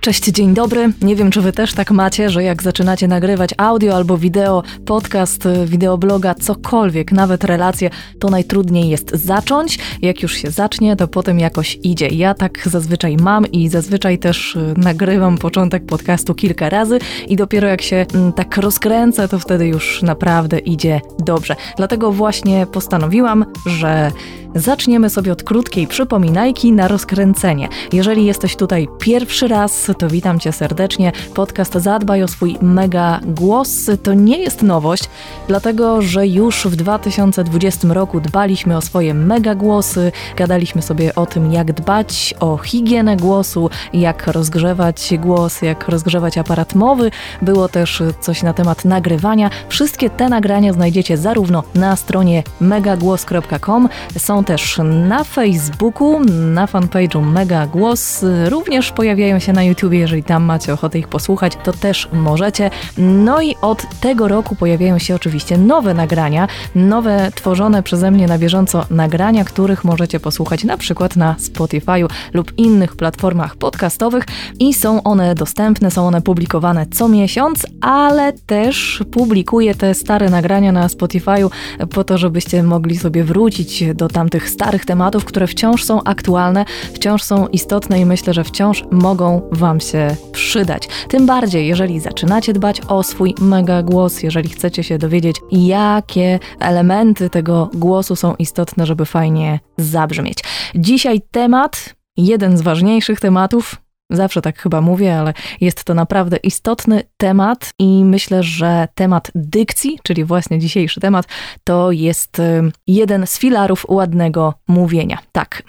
Cześć, dzień dobry. Nie wiem, czy wy też tak macie, że jak zaczynacie nagrywać audio albo wideo, podcast, wideobloga, cokolwiek, nawet relacje, to najtrudniej jest zacząć. Jak już się zacznie, to potem jakoś idzie. Ja tak zazwyczaj mam i zazwyczaj też y, nagrywam początek podcastu kilka razy i dopiero jak się mm, tak rozkręcę, to wtedy już naprawdę idzie dobrze. Dlatego właśnie postanowiłam, że zaczniemy sobie od krótkiej przypominajki na rozkręcenie. Jeżeli jesteś tutaj pierwszy raz, to witam Cię serdecznie. Podcast Zadbaj o swój mega głos to nie jest nowość, dlatego że już w 2020 roku dbaliśmy o swoje mega głosy, gadaliśmy sobie o tym, jak dbać o higienę głosu, jak rozgrzewać głos, jak rozgrzewać aparat mowy. Było też coś na temat nagrywania. Wszystkie te nagrania znajdziecie zarówno na stronie megagłos.com, są też na Facebooku, na fanpage'u Mega Głos, również pojawiają się na YouTube, jeżeli tam macie ochotę ich posłuchać, to też możecie. No i od tego roku pojawiają się oczywiście nowe nagrania, nowe tworzone przeze mnie na bieżąco nagrania, których możecie posłuchać na przykład na Spotify'u lub innych platformach podcastowych i są one dostępne, są one publikowane co miesiąc, ale też publikuję te stare nagrania na Spotify'u po to, żebyście mogli sobie wrócić do tamtych starych tematów, które wciąż są aktualne, wciąż są istotne i myślę, że wciąż mogą Wam się przydać. Tym bardziej, jeżeli zaczynacie dbać o swój mega głos, jeżeli chcecie się dowiedzieć, jakie elementy tego głosu są istotne, żeby fajnie zabrzmieć. Dzisiaj temat, jeden z ważniejszych tematów, Zawsze tak chyba mówię, ale jest to naprawdę istotny temat i myślę, że temat dykcji, czyli właśnie dzisiejszy temat, to jest jeden z filarów ładnego mówienia. Tak.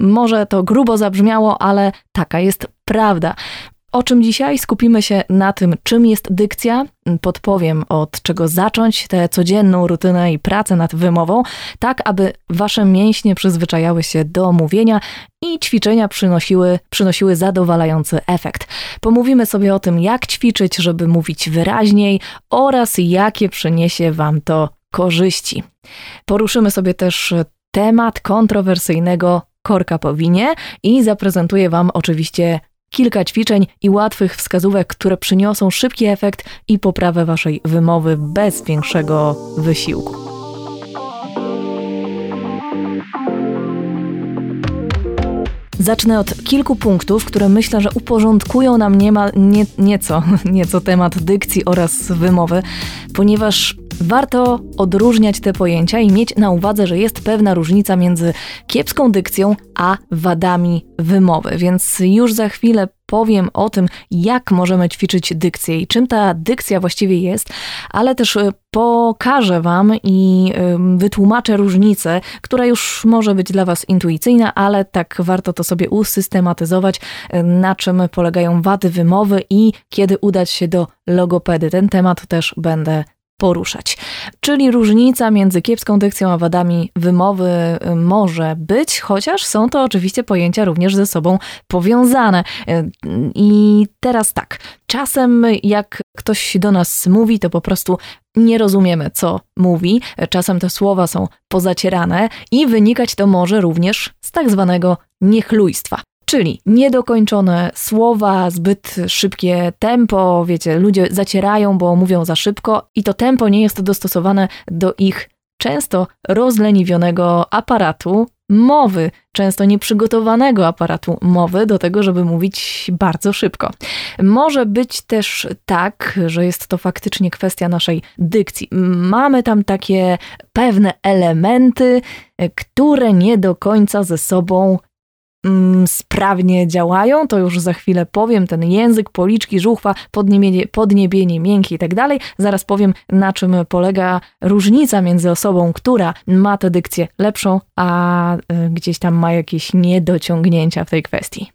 Może to grubo zabrzmiało, ale taka jest prawda. O czym dzisiaj? Skupimy się na tym, czym jest dykcja. Podpowiem, od czego zacząć tę codzienną rutynę i pracę nad wymową, tak aby wasze mięśnie przyzwyczajały się do mówienia i ćwiczenia przynosiły, przynosiły zadowalający efekt. Pomówimy sobie o tym, jak ćwiczyć, żeby mówić wyraźniej oraz jakie przyniesie wam to korzyści. Poruszymy sobie też temat kontrowersyjnego korka po winie i zaprezentuję Wam oczywiście kilka ćwiczeń i łatwych wskazówek, które przyniosą szybki efekt i poprawę Waszej wymowy bez większego wysiłku. Zacznę od kilku punktów, które myślę, że uporządkują nam niemal, nie, nieco, nieco temat dykcji oraz wymowy, ponieważ Warto odróżniać te pojęcia i mieć na uwadze, że jest pewna różnica między kiepską dykcją a wadami wymowy, więc już za chwilę powiem o tym, jak możemy ćwiczyć dykcję i czym ta dykcja właściwie jest, ale też e, pokażę Wam i wytłumaczę różnicę, która już może być dla Was intuicyjna, ale tak warto to sobie usystematyzować, e, na czym polegają wady wymowy i kiedy udać się do logopedy. Ten temat też będę poruszać. Czyli różnica między kiepską dykcją a wadami wymowy y, może być, chociaż są to oczywiście pojęcia również ze sobą powiązane. Y, I teraz tak, czasem jak ktoś do nas mówi, to po prostu nie rozumiemy, co mówi. Czasem te słowa są pozacierane i wynikać to może również z tak zwanego niechlujstwa. Czyli niedokończone słowa, zbyt szybkie tempo, wiecie, ludzie zacierają, bo mówią za szybko i to tempo nie jest dostosowane do ich często rozleniwionego aparatu mowy, często nieprzygotowanego aparatu mowy do tego, żeby mówić bardzo szybko. Może być też tak, że jest to faktycznie kwestia naszej dykcji. Mamy tam takie pewne elementy, które nie do końca ze sobą sprawnie działają, to już za chwilę powiem, ten język, policzki, żuchwa, podniebienie, podniebienie miękkie i tak dalej. Zaraz powiem, na czym polega różnica między osobą, która ma tę dykcję lepszą, a y, gdzieś tam ma jakieś niedociągnięcia w tej kwestii.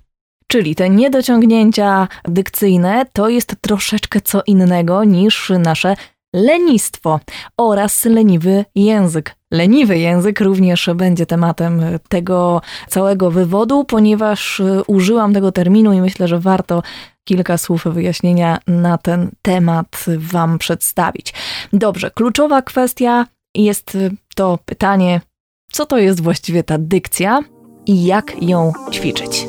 Czyli te niedociągnięcia dykcyjne to jest troszeczkę co innego niż nasze lenistwo oraz leniwy język. Leniwy język również będzie tematem tego całego wywodu, ponieważ użyłam tego terminu i myślę, że warto kilka słów wyjaśnienia na ten temat Wam przedstawić. Dobrze, kluczowa kwestia jest to pytanie, co to jest właściwie ta dykcja i jak ją ćwiczyć.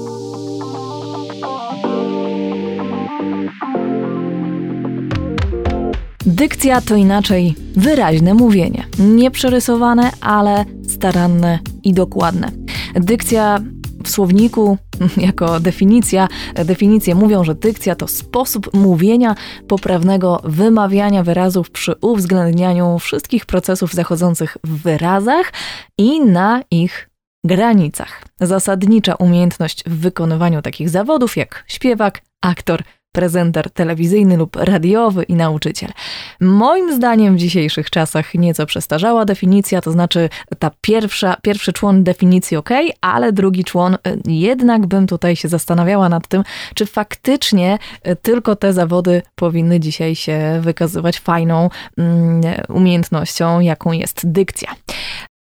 Dykcja to inaczej wyraźne mówienie. Nieprzerysowane, ale staranne i dokładne. Dykcja w słowniku jako definicja, definicje mówią, że dykcja to sposób mówienia, poprawnego wymawiania wyrazów przy uwzględnianiu wszystkich procesów zachodzących w wyrazach i na ich granicach. Zasadnicza umiejętność w wykonywaniu takich zawodów jak śpiewak, aktor, prezenter telewizyjny lub radiowy i nauczyciel. Moim zdaniem w dzisiejszych czasach nieco przestarzała definicja, to znaczy ta pierwsza, pierwszy człon definicji ok, ale drugi człon y, jednak bym tutaj się zastanawiała nad tym, czy faktycznie y, tylko te zawody powinny dzisiaj się wykazywać fajną mm, umiejętnością, jaką jest dykcja.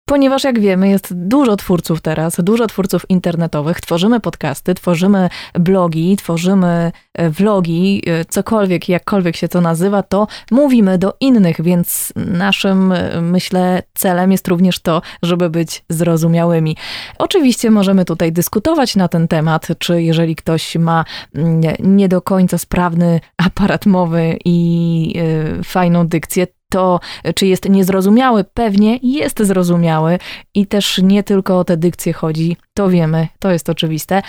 Ponieważ jak wiemy, jest dużo twórców teraz, dużo twórców internetowych, tworzymy podcasty, tworzymy blogi, tworzymy e, vlogi, e, cokolwiek, jakkolwiek się to nazywa, to mówimy do innych, więc naszym, e, myślę, celem jest również to, żeby być zrozumiałymi. Oczywiście możemy tutaj dyskutować na ten temat, czy jeżeli ktoś ma mm, nie do końca sprawny aparat mowy i fajną dykcję, to, czy jest niezrozumiały, pewnie jest zrozumiały i też nie tylko o te dykcje chodzi, to wiemy, to jest oczywiste,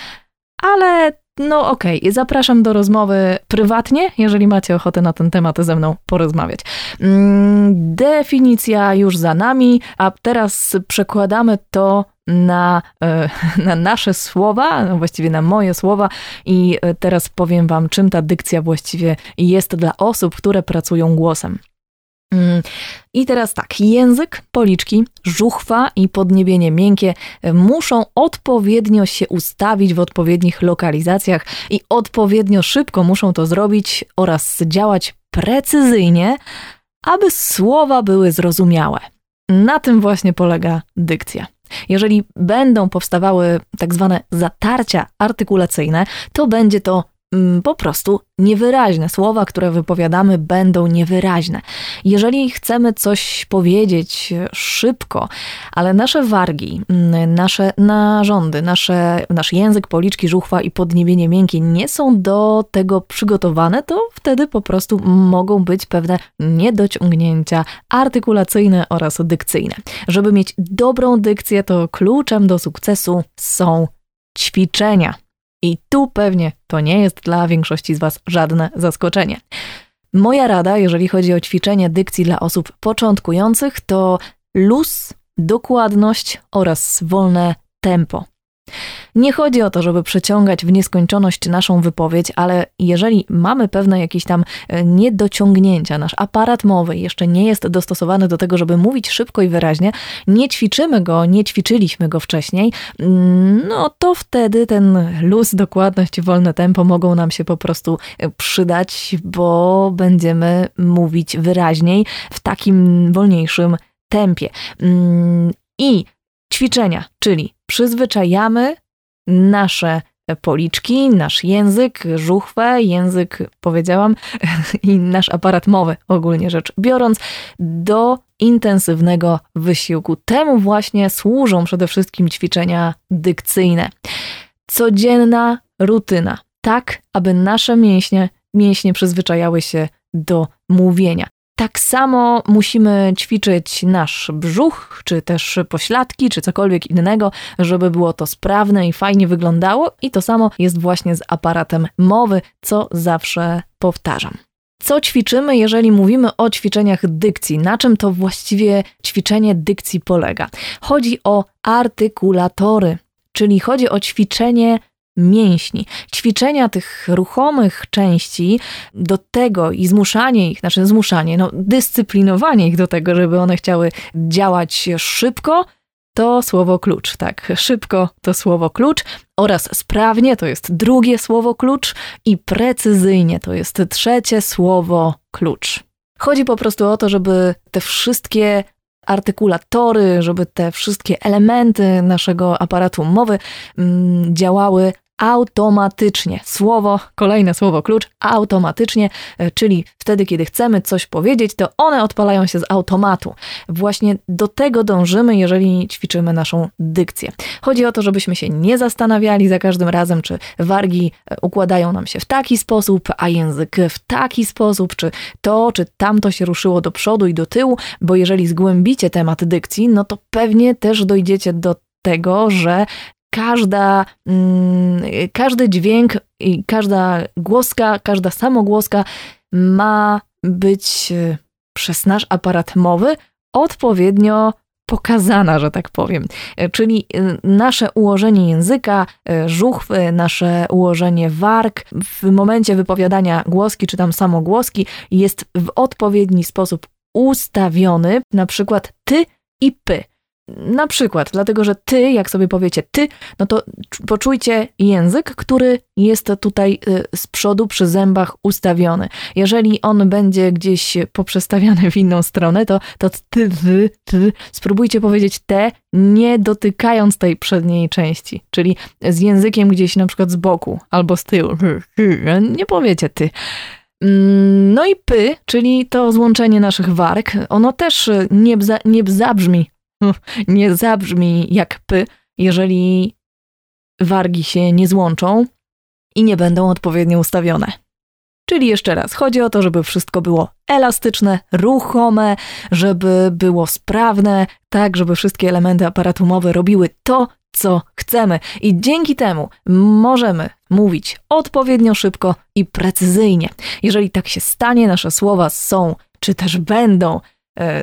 ale no okej, okay. zapraszam do rozmowy prywatnie, jeżeli macie ochotę na ten temat ze mną porozmawiać. Mm, definicja już za nami, a teraz przekładamy to na, e, na nasze słowa, no właściwie na moje słowa i e, teraz powiem wam, czym ta dykcja właściwie jest dla osób, które pracują głosem. Mm. I teraz tak, język, policzki, żuchwa i podniebienie miękkie muszą odpowiednio się ustawić w odpowiednich lokalizacjach i odpowiednio szybko muszą to zrobić oraz działać precyzyjnie, aby słowa były zrozumiałe. Na tym właśnie polega dykcja. Jeżeli będą powstawały tak zwane zatarcia artykulacyjne, to będzie to po prostu niewyraźne. Słowa, które wypowiadamy, będą niewyraźne. Jeżeli chcemy coś powiedzieć szybko, ale nasze wargi, mm, nasze narządy, nasze, nasz język, policzki, żuchwa i podniebienie miękkie nie są do tego przygotowane, to wtedy po prostu mogą być pewne niedociągnięcia artykulacyjne oraz dykcyjne. Żeby mieć dobrą dykcję, to kluczem do sukcesu są ćwiczenia. I tu pewnie to nie jest dla większości z Was żadne zaskoczenie. Moja rada, jeżeli chodzi o ćwiczenie dykcji dla osób początkujących, to luz, dokładność oraz wolne tempo. Nie chodzi o to, żeby przeciągać w nieskończoność naszą wypowiedź, ale jeżeli mamy pewne jakieś tam e, niedociągnięcia, nasz aparat mowy jeszcze nie jest dostosowany do tego, żeby mówić szybko i wyraźnie, nie ćwiczymy go, nie ćwiczyliśmy go wcześniej, mm, no to wtedy ten luz, dokładność i wolne tempo mogą nam się po prostu e, przydać, bo będziemy mówić wyraźniej w takim wolniejszym tempie. Mm, I ćwiczenia, czyli przyzwyczajamy nasze policzki, nasz język, żuchwę, język, powiedziałam, i nasz aparat mowy, ogólnie rzecz biorąc, do intensywnego wysiłku. Temu właśnie służą przede wszystkim ćwiczenia dykcyjne. Codzienna rutyna, tak aby nasze mięśnie, mięśnie przyzwyczajały się do mówienia. Tak samo musimy ćwiczyć nasz brzuch, czy też pośladki, czy cokolwiek innego, żeby było to sprawne i fajnie wyglądało. I to samo jest właśnie z aparatem mowy, co zawsze powtarzam. Co ćwiczymy, jeżeli mówimy o ćwiczeniach dykcji? Na czym to właściwie ćwiczenie dykcji polega? Chodzi o artykulatory, czyli chodzi o ćwiczenie mięśni. Ćwiczenia tych ruchomych części do tego i zmuszanie ich, znaczy zmuszanie, no dyscyplinowanie ich do tego, żeby one chciały działać szybko, to słowo klucz, tak. Szybko to słowo klucz oraz sprawnie to jest drugie słowo klucz i precyzyjnie to jest trzecie słowo klucz. Chodzi po prostu o to, żeby te wszystkie artykulatory, żeby te wszystkie elementy naszego aparatu mowy mm, działały automatycznie. Słowo, kolejne słowo klucz, automatycznie, e, czyli wtedy, kiedy chcemy coś powiedzieć, to one odpalają się z automatu. Właśnie do tego dążymy, jeżeli ćwiczymy naszą dykcję. Chodzi o to, żebyśmy się nie zastanawiali za każdym razem, czy wargi e, układają nam się w taki sposób, a język w taki sposób, czy to, czy tamto się ruszyło do przodu i do tyłu, bo jeżeli zgłębicie temat dykcji, no to pewnie też dojdziecie do tego, że każda, mm, każdy dźwięk i każda głoska, każda samogłoska ma być e, przez nasz aparat mowy odpowiednio pokazana, że tak powiem. E, czyli e, nasze ułożenie języka, żuchwy, nasze ułożenie warg w momencie wypowiadania głoski czy tam samogłoski jest w odpowiedni sposób ustawiony, na przykład ty i py. Na przykład, dlatego że ty, jak sobie powiecie ty, no to poczujcie język, który jest tutaj y, z przodu przy zębach ustawiony. Jeżeli on będzie gdzieś poprzestawiany w inną stronę, to, to ty, ty, ty, spróbujcie powiedzieć te, nie dotykając tej przedniej części, czyli z językiem gdzieś na przykład z boku albo z tyłu. Nie powiecie ty. Mm, no i py, czyli to złączenie naszych warg, ono też nie, bza, nie zabrzmi nie zabrzmi jak p, jeżeli wargi się nie złączą i nie będą odpowiednio ustawione. Czyli jeszcze raz, chodzi o to, żeby wszystko było elastyczne, ruchome, żeby było sprawne, tak, żeby wszystkie elementy aparatu mowy robiły to, co chcemy. I dzięki temu możemy mówić odpowiednio szybko i precyzyjnie. Jeżeli tak się stanie, nasze słowa są czy też będą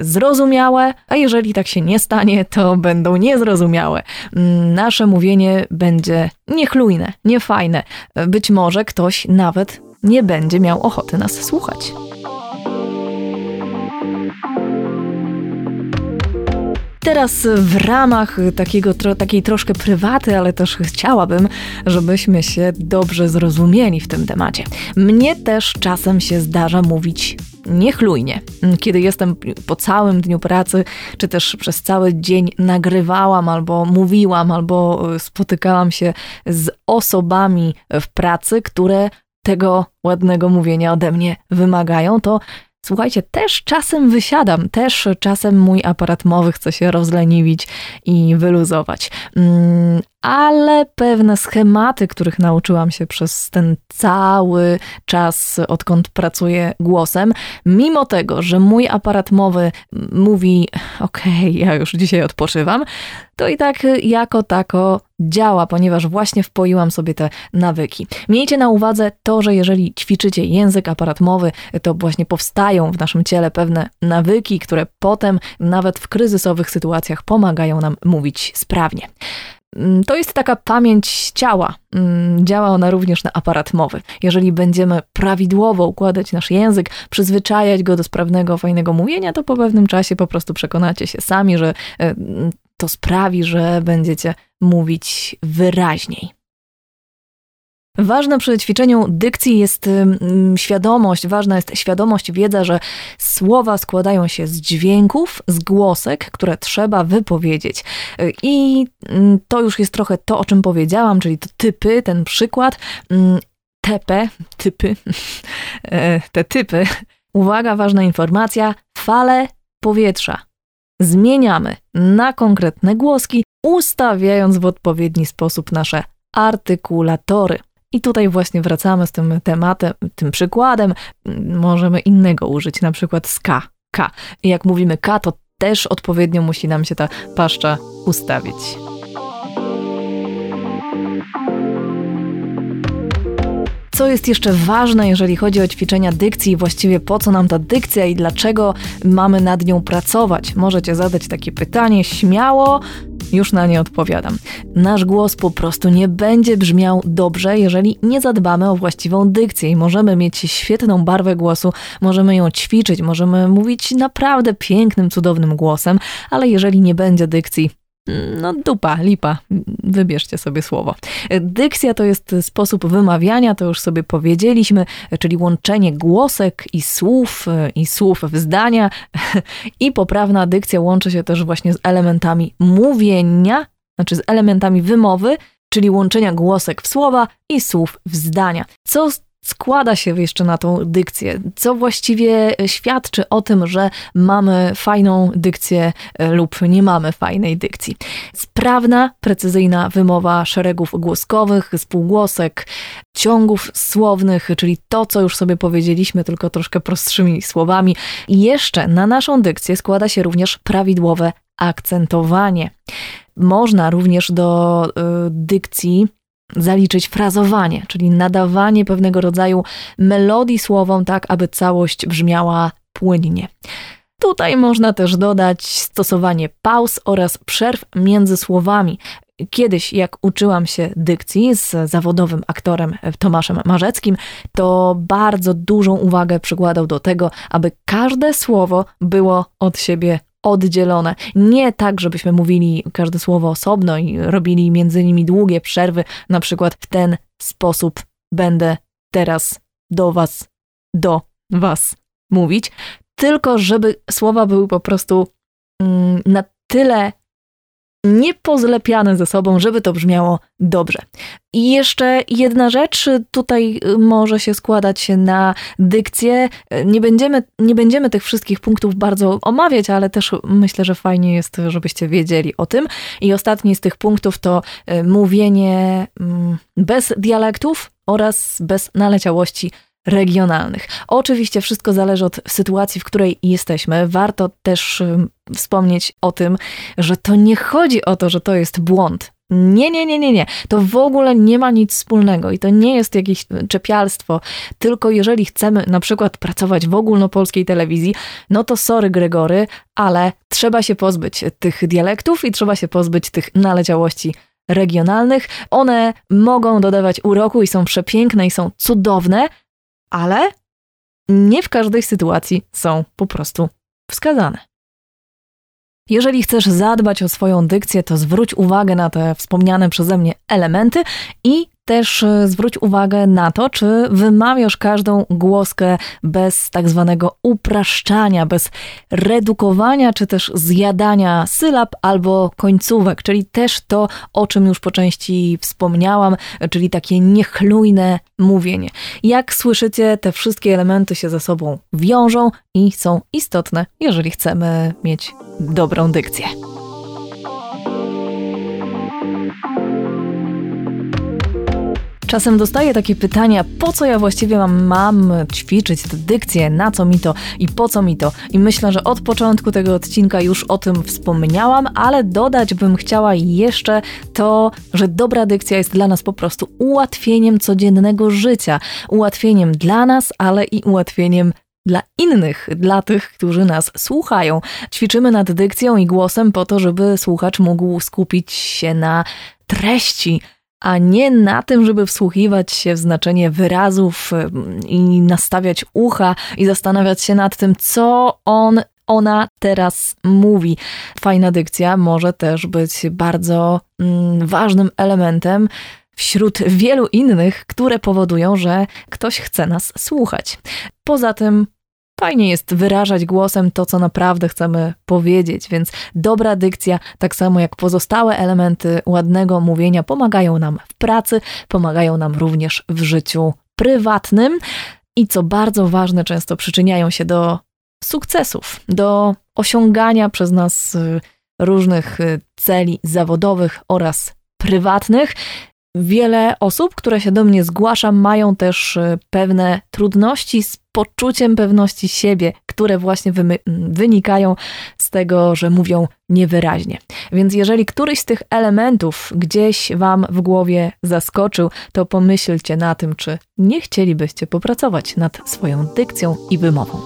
zrozumiałe, a jeżeli tak się nie stanie, to będą niezrozumiałe. Mm, nasze mówienie będzie niechlujne, niefajne. E, być może ktoś nawet nie będzie miał ochoty nas słuchać. Teraz w ramach takiego, tro, takiej troszkę prywaty, ale też chciałabym, żebyśmy się dobrze zrozumieli w tym temacie. Mnie też czasem się zdarza mówić niechlujnie. Kiedy jestem po całym dniu pracy, czy też przez cały dzień nagrywałam, albo mówiłam, albo e, spotykałam się z osobami w pracy, które tego ładnego mówienia ode mnie wymagają, to Słuchajcie, też czasem wysiadam, też czasem mój aparat mowy chce się rozleniwić i wyluzować. Mm, ale pewne schematy, których nauczyłam się przez ten cały czas, odkąd pracuję głosem, mimo tego, że mój aparat mowy mówi: OK, ja już dzisiaj odpoczywam, to i tak jako tako działa, ponieważ właśnie wpoiłam sobie te nawyki. Miejcie na uwadze to, że jeżeli ćwiczycie język, aparat mowy, to właśnie powstają w naszym ciele pewne nawyki, które potem nawet w kryzysowych sytuacjach pomagają nam mówić sprawnie. Mm, to jest taka pamięć ciała. Mm, działa ona również na aparat mowy. Jeżeli będziemy prawidłowo układać nasz język, przyzwyczajać go do sprawnego, fajnego mówienia, to po pewnym czasie po prostu przekonacie się sami, że e, to sprawi, że będziecie mówić wyraźniej. Ważne przy ćwiczeniu dykcji jest świadomość, ważna jest świadomość, wiedza, że słowa składają się z dźwięków, z głosek, które trzeba wypowiedzieć. Y, I to już jest trochę to, o czym powiedziałam, czyli to typy, ten przykład. TP, typy, e, te typy. Uwaga, ważna informacja, fale powietrza. Zmieniamy na konkretne głoski, ustawiając w odpowiedni sposób nasze artykulatory. I tutaj właśnie wracamy z tym tematem, tym przykładem. Możemy innego użyć, na przykład z K. K. I jak mówimy K, to też odpowiednio musi nam się ta paszcza ustawić. Co jest jeszcze ważne, jeżeli chodzi o ćwiczenia dykcji, właściwie po co nam ta dykcja i dlaczego mamy nad nią pracować? Możecie zadać takie pytanie śmiało, już na nie odpowiadam. Nasz głos po prostu nie będzie brzmiał dobrze, jeżeli nie zadbamy o właściwą dykcję i możemy mieć świetną barwę głosu, możemy ją ćwiczyć, możemy mówić naprawdę pięknym, cudownym głosem, ale jeżeli nie będzie dykcji, no dupa, lipa, wybierzcie sobie słowo. Dykcja to jest sposób wymawiania, to już sobie powiedzieliśmy, czyli łączenie głosek i słów, i słów w zdania. I poprawna dykcja łączy się też właśnie z elementami mówienia, znaczy z elementami wymowy czyli łączenia głosek w słowa i słów w zdania. Co składa się jeszcze na tą dykcję, co właściwie świadczy o tym, że mamy fajną dykcję e, lub nie mamy fajnej dykcji. Sprawna, precyzyjna wymowa szeregów głoskowych, spółgłosek, ciągów słownych, czyli to, co już sobie powiedzieliśmy, tylko troszkę prostszymi słowami. I jeszcze na naszą dykcję składa się również prawidłowe akcentowanie. Można również do y, dykcji zaliczyć frazowanie, czyli nadawanie pewnego rodzaju melodii słowom, tak aby całość brzmiała płynnie. Tutaj można też dodać stosowanie pauz oraz przerw między słowami. Kiedyś, jak uczyłam się dykcji z zawodowym aktorem Tomaszem Marzeckim, to bardzo dużą uwagę przykładał do tego, aby każde słowo było od siebie oddzielone. Nie tak, żebyśmy mówili każde słowo osobno i robili między nimi długie przerwy, na przykład w ten sposób będę teraz do was, do was mówić, tylko żeby słowa były po prostu mm, na tyle niepozlepiane ze sobą, żeby to brzmiało dobrze. I jeszcze jedna rzecz tutaj y, może się składać na dykcję. Nie będziemy, nie będziemy tych wszystkich punktów bardzo omawiać, ale też myślę, że fajnie jest, żebyście wiedzieli o tym. I ostatni z tych punktów to y, mówienie mm, bez dialektów oraz bez naleciałości regionalnych. Oczywiście wszystko zależy od sytuacji, w której jesteśmy. Warto też wspomnieć o tym, że to nie chodzi o to, że to jest błąd. Nie, nie, nie, nie, nie. To w ogóle nie ma nic wspólnego i to nie jest jakieś czepialstwo. Tylko jeżeli chcemy na przykład pracować w ogólnopolskiej telewizji, no to sorry Gregory, ale trzeba się pozbyć tych dialektów i trzeba się pozbyć tych naleciałości regionalnych. One mogą dodawać uroku i są przepiękne i są cudowne, ale nie w każdej sytuacji są po prostu wskazane. Jeżeli chcesz zadbać o swoją dykcję, to zwróć uwagę na te wspomniane przeze mnie elementy i też e, zwróć uwagę na to, czy wymawiasz każdą głoskę bez tak zwanego upraszczania, bez redukowania, czy też zjadania sylab albo końcówek, czyli też to, o czym już po części wspomniałam, czyli takie niechlujne mówienie. Jak słyszycie, te wszystkie elementy się ze sobą wiążą i są istotne, jeżeli chcemy mieć dobrą dykcję. Czasem dostaję takie pytania, po co ja właściwie mam, mam ćwiczyć tę dykcję, na co mi to i po co mi to. I myślę, że od początku tego odcinka już o tym wspomniałam, ale dodać bym chciała jeszcze to, że dobra dykcja jest dla nas po prostu ułatwieniem codziennego życia. Ułatwieniem dla nas, ale i ułatwieniem dla innych, dla tych, którzy nas słuchają. Ćwiczymy nad dykcją i głosem po to, żeby słuchacz mógł skupić się na treści a nie na tym, żeby wsłuchiwać się w znaczenie wyrazów i nastawiać ucha i zastanawiać się nad tym, co on ona teraz mówi. Fajna dykcja może też być bardzo mm, ważnym elementem wśród wielu innych, które powodują, że ktoś chce nas słuchać. Poza tym Fajnie jest wyrażać głosem to, co naprawdę chcemy powiedzieć, więc dobra dykcja, tak samo jak pozostałe elementy ładnego mówienia, pomagają nam w pracy, pomagają nam również w życiu prywatnym i co bardzo ważne, często przyczyniają się do sukcesów, do osiągania przez nas y, różnych y, celi zawodowych oraz prywatnych. Wiele osób, które się do mnie zgłasza, mają też y, pewne trudności z poczuciem pewności siebie, które właśnie wynikają z tego, że mówią niewyraźnie. Więc jeżeli któryś z tych elementów gdzieś Wam w głowie zaskoczył, to pomyślcie na tym, czy nie chcielibyście popracować nad swoją dykcją i wymową.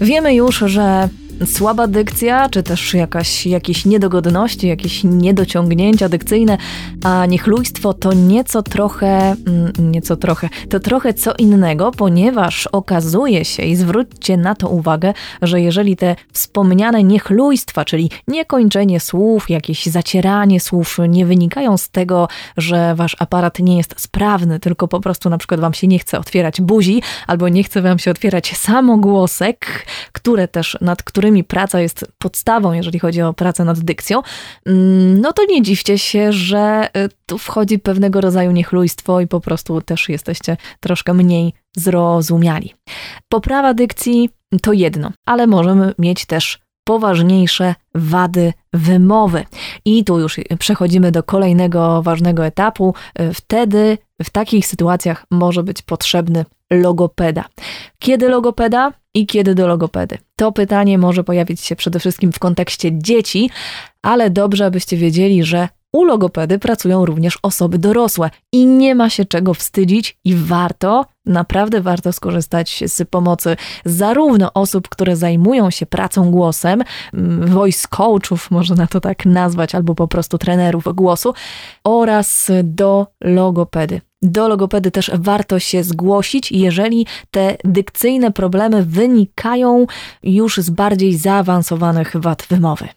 Wiemy już, że słaba dykcja, czy też jakaś, jakieś niedogodności, jakieś niedociągnięcia dykcyjne, a niechlujstwo to nieco trochę, mm, nieco trochę, to trochę co innego, ponieważ okazuje się, i zwróćcie na to uwagę, że jeżeli te wspomniane niechlujstwa, czyli niekończenie słów, jakieś zacieranie słów nie wynikają z tego, że wasz aparat nie jest sprawny, tylko po prostu na przykład wam się nie chce otwierać buzi, albo nie chce wam się otwierać samogłosek, które też, nad którymi praca jest podstawą, jeżeli chodzi o pracę nad dykcją, mm, no to nie dziwcie się, że y, tu wchodzi pewnego rodzaju niechlujstwo i po prostu też jesteście troszkę mniej zrozumiali. Poprawa dykcji to jedno, ale możemy mieć też poważniejsze wady wymowy. I tu już przechodzimy do kolejnego ważnego etapu. Wtedy w takich sytuacjach może być potrzebny logopeda. Kiedy logopeda i kiedy do logopedy? To pytanie może pojawić się przede wszystkim w kontekście dzieci, ale dobrze, abyście wiedzieli, że u logopedy pracują również osoby dorosłe i nie ma się czego wstydzić i warto, naprawdę warto skorzystać z pomocy zarówno osób, które zajmują się pracą głosem, mm, voice coachów, można to tak nazwać, albo po prostu trenerów głosu, oraz do logopedy. Do logopedy też warto się zgłosić, jeżeli te dykcyjne problemy wynikają już z bardziej zaawansowanych wad wymowy.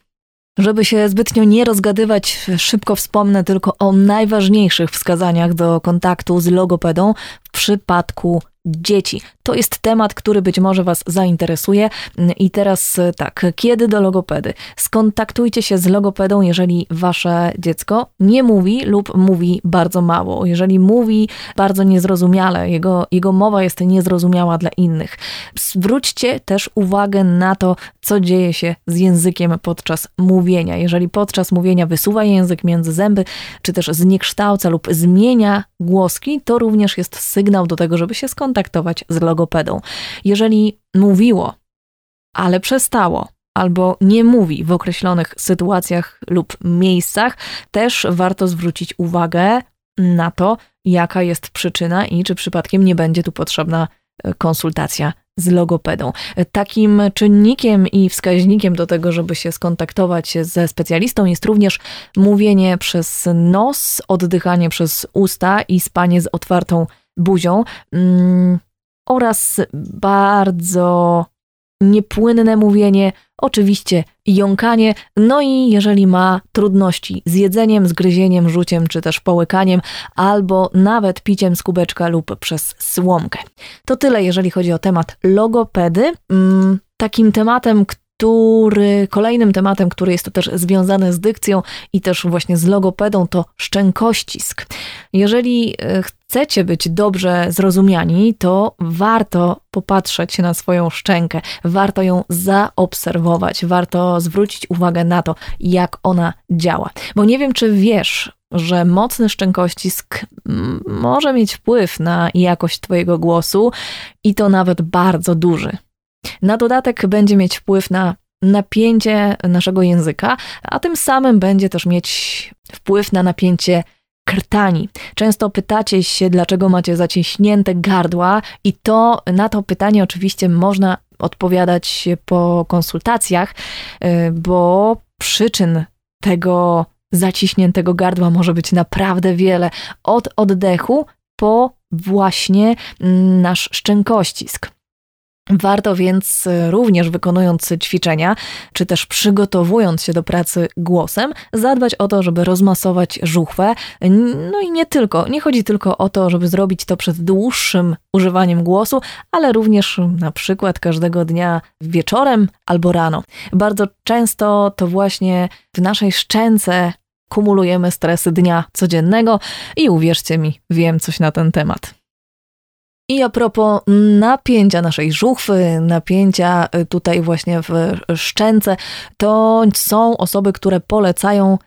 Żeby się zbytnio nie rozgadywać, szybko wspomnę tylko o najważniejszych wskazaniach do kontaktu z logopedą w przypadku dzieci. To jest temat, który być może Was zainteresuje. I teraz e, tak, kiedy do logopedy? Skontaktujcie się z logopedą, jeżeli Wasze dziecko nie mówi lub mówi bardzo mało. Jeżeli mówi bardzo niezrozumiale, jego, jego mowa jest niezrozumiała dla innych. Zwróćcie też uwagę na to, co dzieje się z językiem podczas mówienia. Jeżeli podczas mówienia wysuwa język między zęby, czy też zniekształca lub zmienia głoski, to również jest sygnał do tego, żeby się skontaktować z logopedą. Jeżeli mówiło, ale przestało, albo nie mówi w określonych sytuacjach lub miejscach, też warto zwrócić uwagę na to, jaka jest przyczyna i czy przypadkiem nie będzie tu potrzebna e, konsultacja z logopedą. Takim czynnikiem i wskaźnikiem do tego, żeby się skontaktować ze specjalistą, jest również mówienie przez nos, oddychanie przez usta i spanie z otwartą buzią mm, oraz bardzo niepłynne mówienie, oczywiście jąkanie, no i jeżeli ma trudności z jedzeniem, zgryzieniem, rzuciem czy też połykaniem, albo nawet piciem z kubeczka lub przez słomkę. To tyle, jeżeli chodzi o temat logopedy. Mm, takim tematem, który, kolejnym tematem, który jest to też związany z dykcją i też właśnie z logopedą, to szczękościsk. Jeżeli e, chcecie być dobrze zrozumiani, to warto popatrzeć na swoją szczękę, warto ją zaobserwować, warto zwrócić uwagę na to, jak ona działa. Bo nie wiem, czy wiesz, że mocny szczękościsk może mieć wpływ na jakość Twojego głosu i to nawet bardzo duży. Na dodatek będzie mieć wpływ na napięcie naszego języka, a tym samym będzie też mieć wpływ na napięcie krtani. Często pytacie się, dlaczego macie zaciśnięte gardła, i to na to pytanie oczywiście można odpowiadać po konsultacjach, y, bo przyczyn tego zaciśniętego gardła może być naprawdę wiele. Od oddechu po właśnie mm, nasz szczękościsk. Warto więc e, również wykonując ćwiczenia, czy też przygotowując się do pracy głosem, zadbać o to, żeby rozmasować żuchwę. No i nie tylko, nie chodzi tylko o to, żeby zrobić to przed dłuższym używaniem głosu, ale również na przykład każdego dnia wieczorem albo rano. Bardzo często to właśnie w naszej szczęce kumulujemy stresy dnia codziennego i uwierzcie mi, wiem coś na ten temat. I a propos napięcia naszej żuchwy, napięcia y, tutaj właśnie w szczęce, to są osoby, które polecają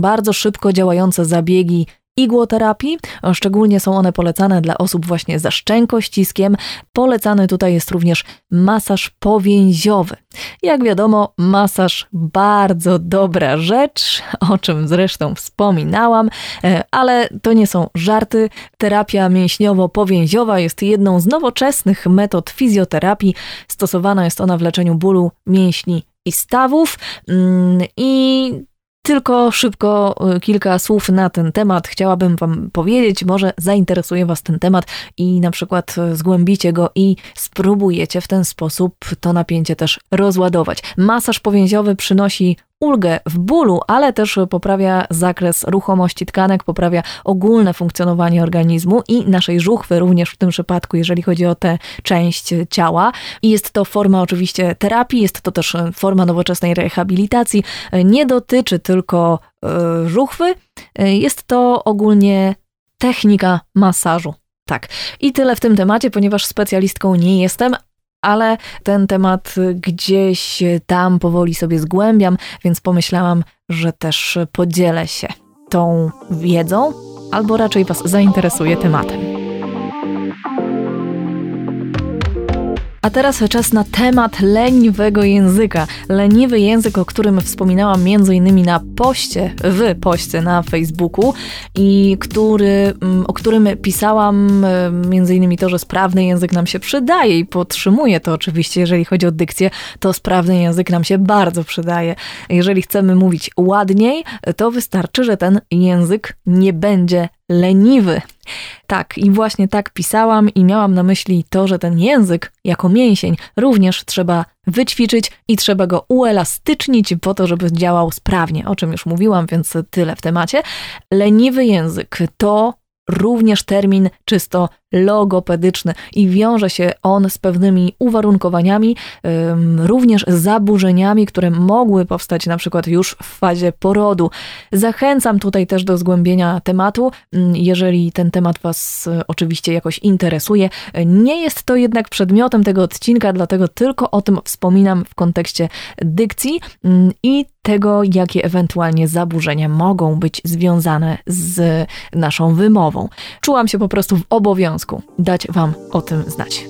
bardzo szybko działające zabiegi igłoterapii. Szczególnie są one polecane dla osób właśnie ze szczękościskiem. Polecany tutaj jest również masaż powięziowy. Jak wiadomo, masaż bardzo dobra rzecz, o czym zresztą wspominałam, e, ale to nie są żarty. Terapia mięśniowo-powięziowa jest jedną z nowoczesnych metod fizjoterapii. Stosowana jest ona w leczeniu bólu mięśni i stawów mm, i tylko szybko y, kilka słów na ten temat chciałabym Wam powiedzieć. Może zainteresuje Was ten temat i na przykład y, zgłębicie go i spróbujecie w ten sposób to napięcie też rozładować. Masaż powięziowy przynosi ulgę w bólu, ale też poprawia zakres ruchomości tkanek, poprawia ogólne funkcjonowanie organizmu i naszej żuchwy również w tym przypadku, jeżeli chodzi o tę część ciała. I jest to forma oczywiście terapii, jest to też forma nowoczesnej rehabilitacji. Nie dotyczy tylko e, żuchwy, e, jest to ogólnie technika masażu. Tak. I tyle w tym temacie, ponieważ specjalistką nie jestem, ale ten temat gdzieś tam powoli sobie zgłębiam, więc pomyślałam, że też podzielę się tą wiedzą, albo raczej Was zainteresuje tematem. A teraz czas na temat leniwego języka. Leniwy język, o którym wspominałam m.in. na poście, w poście na Facebooku i który, mm, o którym pisałam e, m.in. to, że sprawny język nam się przydaje i podtrzymuję to oczywiście, jeżeli chodzi o dykcję, to sprawny język nam się bardzo przydaje. Jeżeli chcemy mówić ładniej, to wystarczy, że ten język nie będzie leniwy. Tak, i właśnie tak pisałam i miałam na myśli to, że ten język jako mięsień również trzeba wyćwiczyć i trzeba go uelastycznić po to, żeby działał sprawnie, o czym już mówiłam, więc tyle w temacie. Leniwy język to również termin czysto logopedyczny i wiąże się on z pewnymi uwarunkowaniami, również zaburzeniami, które mogły powstać na przykład już w fazie porodu. Zachęcam tutaj też do zgłębienia tematu, mm, jeżeli ten temat Was e, oczywiście jakoś interesuje. Nie jest to jednak przedmiotem tego odcinka, dlatego tylko o tym wspominam w kontekście dykcji mm, i tego, jakie ewentualnie zaburzenia mogą być związane z naszą wymową. Czułam się po prostu w obowiązku dać Wam o tym znać.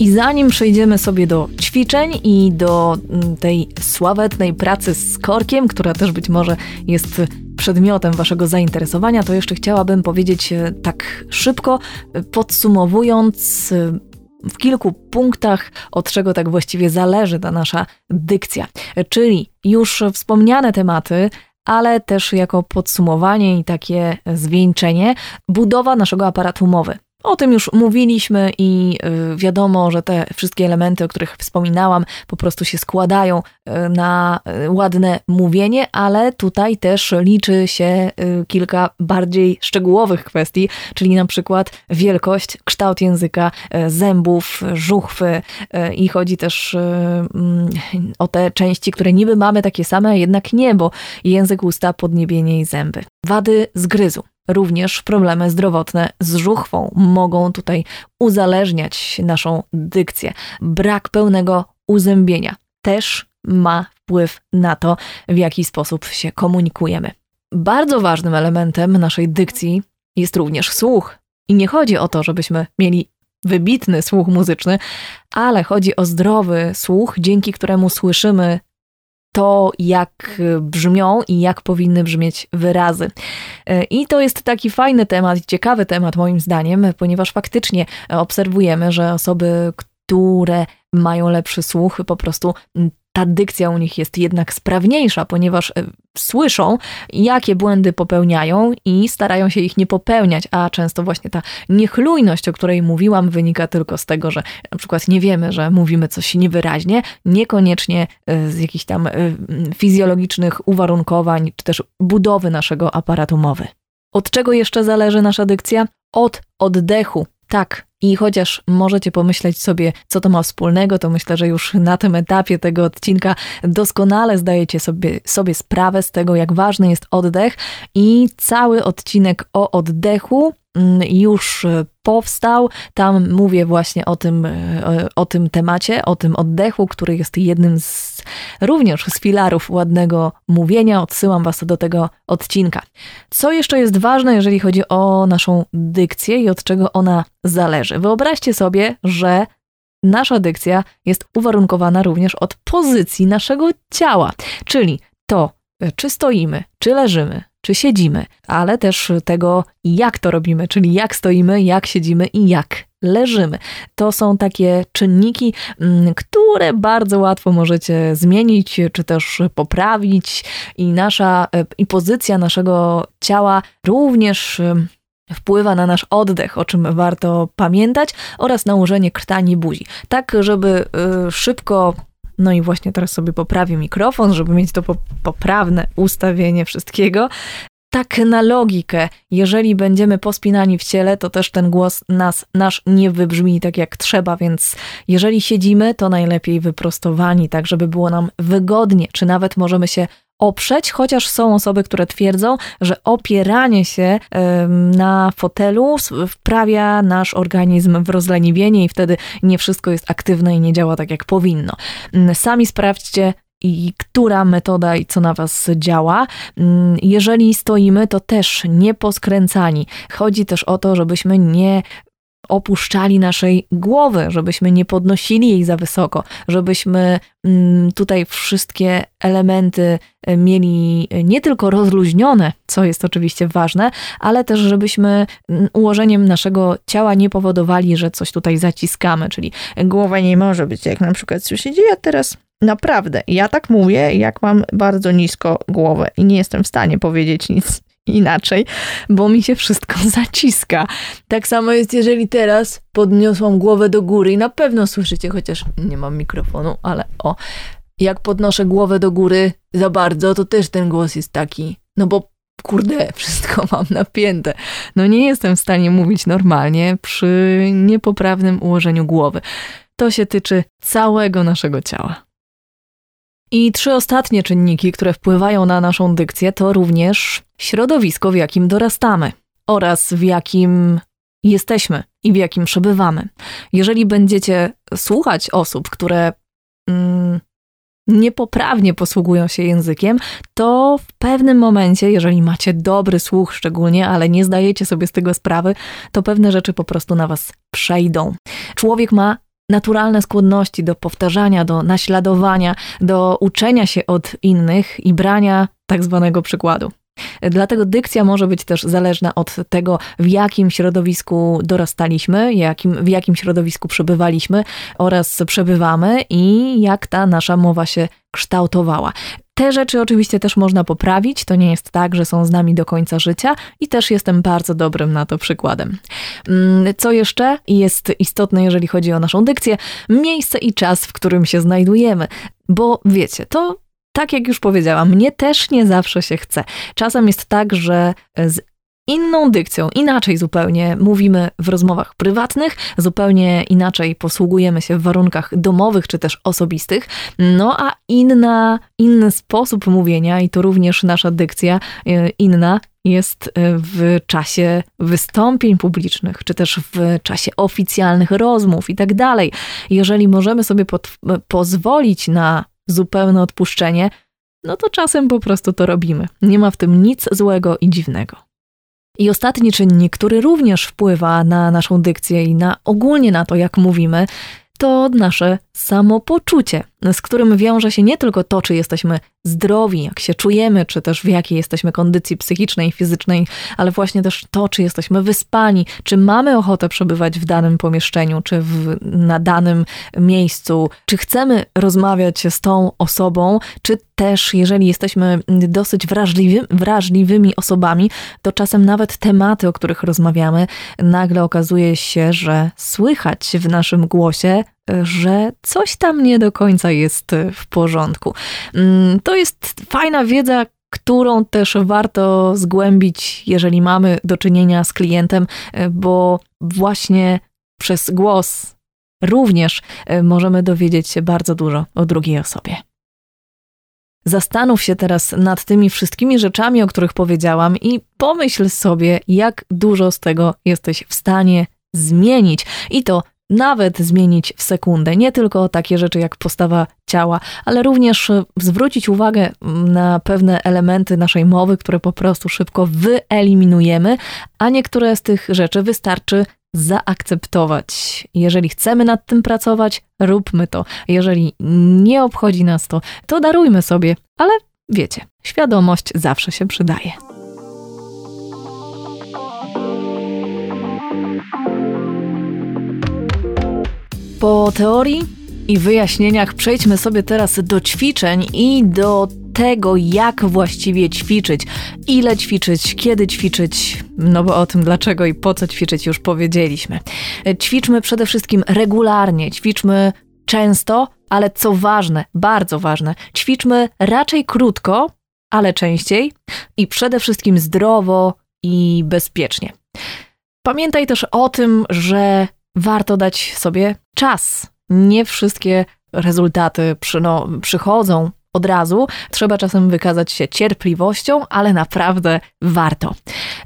I zanim przejdziemy sobie do ćwiczeń i do mm, tej sławetnej pracy z korkiem, która też być może jest przedmiotem Waszego zainteresowania, to jeszcze chciałabym powiedzieć e, tak szybko, e, podsumowując e, w kilku punktach, od czego tak właściwie zależy ta nasza dykcja. Czyli już wspomniane tematy, ale też jako podsumowanie i takie zwieńczenie budowa naszego aparatu mowy. O tym już mówiliśmy i y, wiadomo, że te wszystkie elementy, o których wspominałam, po prostu się składają y, na y, ładne mówienie, ale tutaj też liczy się kilka bardziej szczegółowych kwestii, czyli na przykład wielkość, kształt języka, zębów, żuchwy i chodzi też mm, o te części, które niby mamy takie same, jednak nie, bo język, usta, podniebienie i zęby. Wady zgryzu. Również problemy zdrowotne z żuchwą mogą tutaj uzależniać naszą dykcję. Brak pełnego uzębienia też ma wpływ na to, w jaki sposób się komunikujemy. Bardzo ważnym elementem naszej dykcji jest również słuch. I nie chodzi o to, żebyśmy mieli wybitny słuch muzyczny, ale chodzi o zdrowy słuch, dzięki któremu słyszymy to, jak brzmią i jak powinny brzmieć wyrazy. I to jest taki fajny temat, ciekawy temat moim zdaniem, ponieważ faktycznie obserwujemy, że osoby, które mają lepszy słuch, po prostu ta dykcja u nich jest jednak sprawniejsza, ponieważ e, słyszą, jakie błędy popełniają i starają się ich nie popełniać, a często właśnie ta niechlujność, o której mówiłam, wynika tylko z tego, że na przykład nie wiemy, że mówimy coś niewyraźnie, niekoniecznie e, z jakichś tam e, fizjologicznych uwarunkowań, czy też budowy naszego aparatu mowy. Od czego jeszcze zależy nasza dykcja? Od oddechu. Tak, i chociaż możecie pomyśleć sobie, co to ma wspólnego, to myślę, że już na tym etapie tego odcinka doskonale zdajecie sobie, sobie sprawę z tego, jak ważny jest oddech. I cały odcinek o oddechu mm, już powstał. Tam mówię właśnie o tym, e, o tym temacie, o tym oddechu, który jest jednym z również z filarów ładnego mówienia. Odsyłam Was do tego odcinka. Co jeszcze jest ważne, jeżeli chodzi o naszą dykcję i od czego ona zależy? Wyobraźcie sobie, że nasza dykcja jest uwarunkowana również od pozycji naszego ciała, czyli to, czy stoimy, czy leżymy, czy siedzimy, ale też tego, jak to robimy, czyli jak stoimy, jak siedzimy i jak leżymy. To są takie czynniki, mm, które bardzo łatwo możecie zmienić, czy też poprawić i nasza, e, i pozycja naszego ciała również wpływa na nasz oddech, o czym warto pamiętać, oraz nałożenie krtani buzi. Tak, żeby y, szybko no i właśnie teraz sobie poprawię mikrofon, żeby mieć to poprawne ustawienie wszystkiego. Tak na logikę, jeżeli będziemy pospinani w ciele, to też ten głos nas, nasz nie wybrzmi tak jak trzeba, więc jeżeli siedzimy, to najlepiej wyprostowani, tak żeby było nam wygodnie, czy nawet możemy się oprzeć, chociaż są osoby, które twierdzą, że opieranie się na fotelu wprawia nasz organizm w rozleniwienie i wtedy nie wszystko jest aktywne i nie działa tak jak powinno. Mm, sami sprawdźcie, i która metoda i co na Was działa. Mm, jeżeli stoimy, to też nie poskręcani. Chodzi też o to, żebyśmy nie opuszczali naszej głowy, żebyśmy nie podnosili jej za wysoko, żebyśmy mm, tutaj wszystkie elementy e, mieli nie tylko rozluźnione, co jest oczywiście ważne, ale też żebyśmy mm, ułożeniem naszego ciała nie powodowali, że coś tutaj zaciskamy, czyli głowa nie może być jak na przykład słyszycie, ja teraz naprawdę, ja tak mówię, jak mam bardzo nisko głowę i nie jestem w stanie powiedzieć nic inaczej, bo mi się wszystko zaciska. Tak samo jest, jeżeli teraz podniosłam głowę do góry i na pewno słyszycie, chociaż nie mam mikrofonu, ale o, jak podnoszę głowę do góry za bardzo, to też ten głos jest taki, no bo kurde, wszystko mam napięte. No nie jestem w stanie mówić normalnie przy niepoprawnym ułożeniu głowy. To się tyczy całego naszego ciała. I trzy ostatnie czynniki, które wpływają na naszą dykcję, to również środowisko, w jakim dorastamy oraz w jakim jesteśmy i w jakim przebywamy. Jeżeli będziecie słuchać osób, które mm, niepoprawnie posługują się językiem, to w pewnym momencie, jeżeli macie dobry słuch szczególnie, ale nie zdajecie sobie z tego sprawy, to pewne rzeczy po prostu na was przejdą. Człowiek ma naturalne skłonności do powtarzania, do naśladowania, do uczenia się od innych i brania tak zwanego przykładu. Dlatego dykcja może być też zależna od tego, w jakim środowisku dorastaliśmy, jakim, w jakim środowisku przebywaliśmy oraz przebywamy i jak ta nasza mowa się kształtowała. Te rzeczy oczywiście też można poprawić. To nie jest tak, że są z nami do końca życia i też jestem bardzo dobrym na to przykładem. Mm, co jeszcze jest istotne, jeżeli chodzi o naszą dykcję? Miejsce i czas, w którym się znajdujemy. Bo wiecie, to tak jak już powiedziałam, mnie też nie zawsze się chce. Czasem jest tak, że z inną dykcją, inaczej zupełnie mówimy w rozmowach prywatnych, zupełnie inaczej posługujemy się w warunkach domowych czy też osobistych, no a inna, inny sposób mówienia i to również nasza dykcja e, inna jest e, w czasie wystąpień publicznych, czy też w czasie oficjalnych rozmów i tak dalej. Jeżeli możemy sobie pod, pozwolić na zupełne odpuszczenie, no to czasem po prostu to robimy. Nie ma w tym nic złego i dziwnego. I ostatni czynnik, który również wpływa na naszą dykcję i na ogólnie na to, jak mówimy, to nasze samopoczucie, z którym wiąże się nie tylko to, czy jesteśmy zdrowi, jak się czujemy, czy też w jakiej jesteśmy kondycji psychicznej, fizycznej, ale właśnie też to, czy jesteśmy wyspani, czy mamy ochotę przebywać w danym pomieszczeniu, czy w, na danym miejscu, czy chcemy rozmawiać z tą osobą, czy też, jeżeli jesteśmy dosyć wrażliwy, wrażliwymi osobami, to czasem nawet tematy, o których rozmawiamy, nagle okazuje się, że słychać w naszym głosie że coś tam nie do końca jest w porządku. Mm, to jest fajna wiedza, którą też warto zgłębić, jeżeli mamy do czynienia z klientem, bo właśnie przez głos również e, możemy dowiedzieć się bardzo dużo o drugiej osobie. Zastanów się teraz nad tymi wszystkimi rzeczami, o których powiedziałam, i pomyśl sobie, jak dużo z tego jesteś w stanie zmienić. I to nawet zmienić w sekundę. Nie tylko takie rzeczy jak postawa ciała, ale również zwrócić uwagę mm, na pewne elementy naszej mowy, które po prostu szybko wyeliminujemy, a niektóre z tych rzeczy wystarczy zaakceptować. Jeżeli chcemy nad tym pracować, róbmy to. Jeżeli nie obchodzi nas to, to darujmy sobie, ale wiecie, świadomość zawsze się przydaje. Po teorii i wyjaśnieniach przejdźmy sobie teraz do ćwiczeń i do tego, jak właściwie ćwiczyć, ile ćwiczyć, kiedy ćwiczyć, no bo o tym dlaczego i po co ćwiczyć już powiedzieliśmy. Ćwiczmy przede wszystkim regularnie, ćwiczmy często, ale co ważne, bardzo ważne, ćwiczmy raczej krótko, ale częściej i przede wszystkim zdrowo i bezpiecznie. Pamiętaj też o tym, że warto dać sobie czas. Nie wszystkie rezultaty przyno, przychodzą od razu. Trzeba czasem wykazać się cierpliwością, ale naprawdę warto.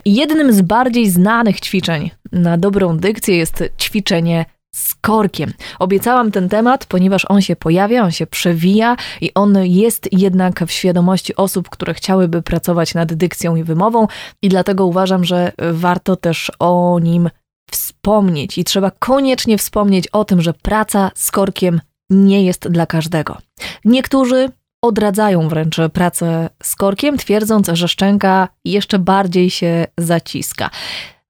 Jednym z bardziej znanych ćwiczeń na dobrą dykcję jest ćwiczenie z korkiem. Obiecałam ten temat, ponieważ on się pojawia, on się przewija i on jest jednak w świadomości osób, które chciałyby pracować nad dykcją i wymową, i dlatego uważam, że warto też o nim wspomnieć i trzeba koniecznie wspomnieć o tym, że praca z korkiem nie jest dla każdego. Niektórzy odradzają wręcz pracę z korkiem, twierdząc, że szczęka jeszcze bardziej się zaciska.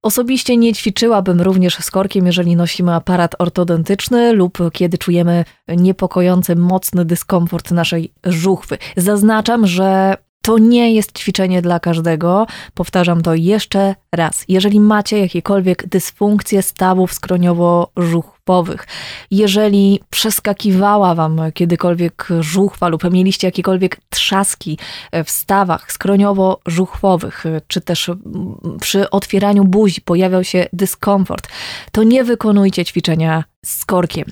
Osobiście nie ćwiczyłabym również z korkiem, jeżeli nosimy aparat ortodontyczny lub kiedy czujemy niepokojący, mocny dyskomfort naszej żuchwy. Zaznaczam, że to nie jest ćwiczenie dla każdego. Powtarzam to jeszcze raz. Jeżeli macie jakiekolwiek dysfunkcje stawów skroniowo-żuchwowych, jeżeli przeskakiwała wam kiedykolwiek żuchwa lub mieliście jakiekolwiek trzaski w stawach skroniowo-żuchwowych, czy też przy otwieraniu buzi pojawiał się dyskomfort, to nie wykonujcie ćwiczenia z korkiem.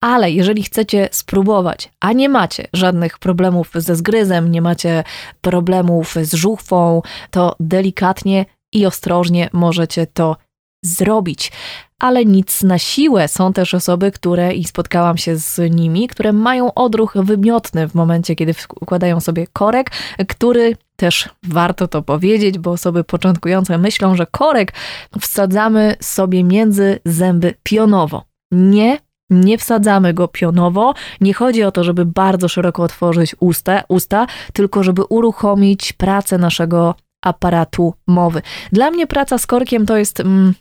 Ale jeżeli chcecie spróbować, a nie macie żadnych problemów ze zgryzem, nie macie problemów z żuchwą, to delikatnie i ostrożnie możecie to zrobić. Ale nic na siłę. Są też osoby, które, i spotkałam się z nimi, które mają odruch wymiotny w momencie, kiedy układają sobie korek, który też warto to powiedzieć, bo osoby początkujące myślą, że korek wsadzamy sobie między zęby pionowo. Nie, nie wsadzamy go pionowo. Nie chodzi o to, żeby bardzo szeroko otworzyć usta, usta tylko żeby uruchomić pracę naszego aparatu mowy. Dla mnie praca z korkiem to jest mm,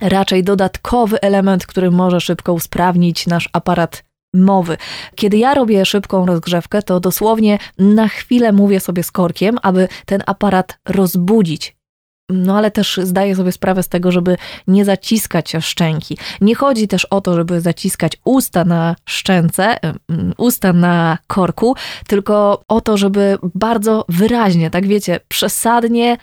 raczej dodatkowy element, który może szybko usprawnić nasz aparat mowy. Kiedy ja robię szybką rozgrzewkę, to dosłownie na chwilę mówię sobie z korkiem, aby ten aparat rozbudzić. No ale też zdaję sobie sprawę z tego, żeby nie zaciskać szczęki. Nie chodzi też o to, żeby zaciskać usta na szczęce, usta na korku, tylko o to, żeby bardzo wyraźnie, tak wiecie, przesadnie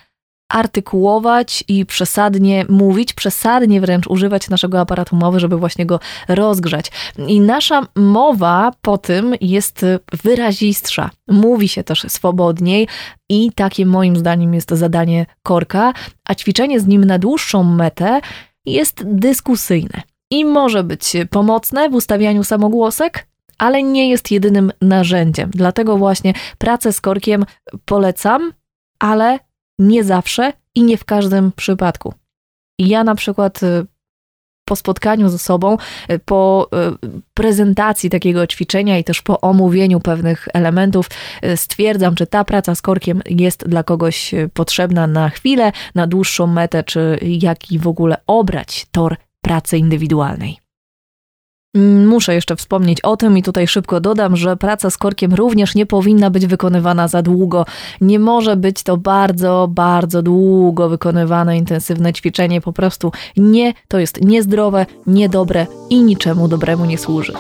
artykułować i przesadnie mówić, przesadnie wręcz używać naszego aparatu mowy, żeby właśnie go rozgrzać. I nasza mowa po tym jest wyrazistsza. Mówi się też swobodniej i takie moim zdaniem jest zadanie korka, a ćwiczenie z nim na dłuższą metę jest dyskusyjne. I może być pomocne w ustawianiu samogłosek, ale nie jest jedynym narzędziem. Dlatego właśnie pracę z korkiem polecam, ale nie zawsze i nie w każdym przypadku. Ja na przykład y, po spotkaniu ze sobą, y, po y, prezentacji takiego ćwiczenia i też po omówieniu pewnych elementów stwierdzam, czy ta praca z korkiem jest dla kogoś potrzebna na chwilę, na dłuższą metę, czy jaki w ogóle obrać tor pracy indywidualnej. Mm, muszę jeszcze wspomnieć o tym i tutaj szybko dodam, że praca z korkiem również nie powinna być wykonywana za długo. Nie może być to bardzo, bardzo długo wykonywane intensywne ćwiczenie. Po prostu nie, to jest niezdrowe, niedobre i niczemu dobremu nie służy.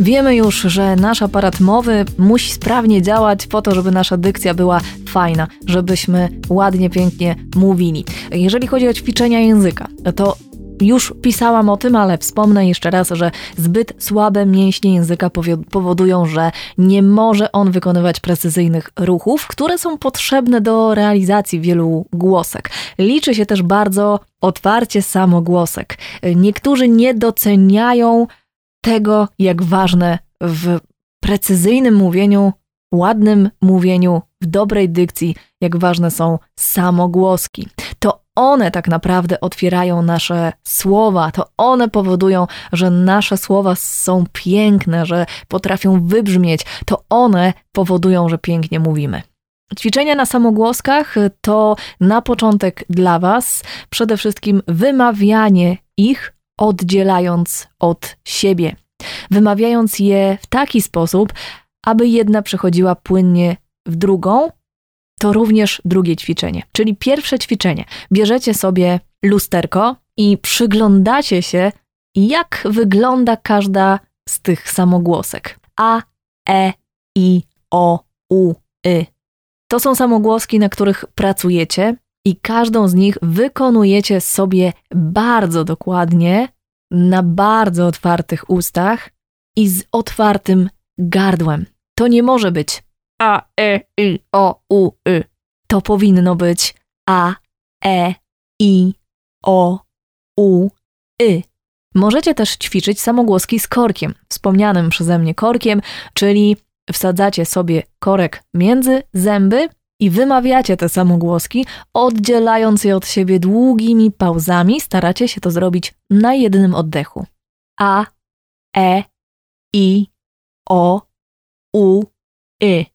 Wiemy już, że nasz aparat mowy musi sprawnie działać po to, żeby nasza dykcja była fajna, żebyśmy ładnie, pięknie mówili. Jeżeli chodzi o ćwiczenia języka, to już pisałam o tym, ale wspomnę jeszcze raz, że zbyt słabe mięśnie języka powodują, że nie może on wykonywać precyzyjnych ruchów, które są potrzebne do realizacji wielu głosek. Liczy się też bardzo otwarcie samogłosek. Niektórzy nie doceniają tego, jak ważne w precyzyjnym mówieniu, ładnym mówieniu, w dobrej dykcji, jak ważne są samogłoski. To one tak naprawdę otwierają nasze słowa, to one powodują, że nasze słowa są piękne, że potrafią wybrzmieć, to one powodują, że pięknie mówimy. Ćwiczenia na samogłoskach to na początek dla Was przede wszystkim wymawianie ich oddzielając od siebie, wymawiając je w taki sposób, aby jedna przechodziła płynnie w drugą, to również drugie ćwiczenie. Czyli pierwsze ćwiczenie. Bierzecie sobie lusterko i przyglądacie się, jak wygląda każda z tych samogłosek. A, E, I, O, U, Y. To są samogłoski, na których pracujecie i każdą z nich wykonujecie sobie bardzo dokładnie, na bardzo otwartych ustach i z otwartym gardłem. To nie może być A, E, I, O, U, Y. To powinno być A, E, I, O, U, Y. Możecie też ćwiczyć samogłoski z korkiem, wspomnianym przeze mnie korkiem, czyli wsadzacie sobie korek między zęby i wymawiacie te samogłoski, oddzielając je od siebie długimi pauzami. Staracie się to zrobić na jednym oddechu. A, E, I, O, U, Y.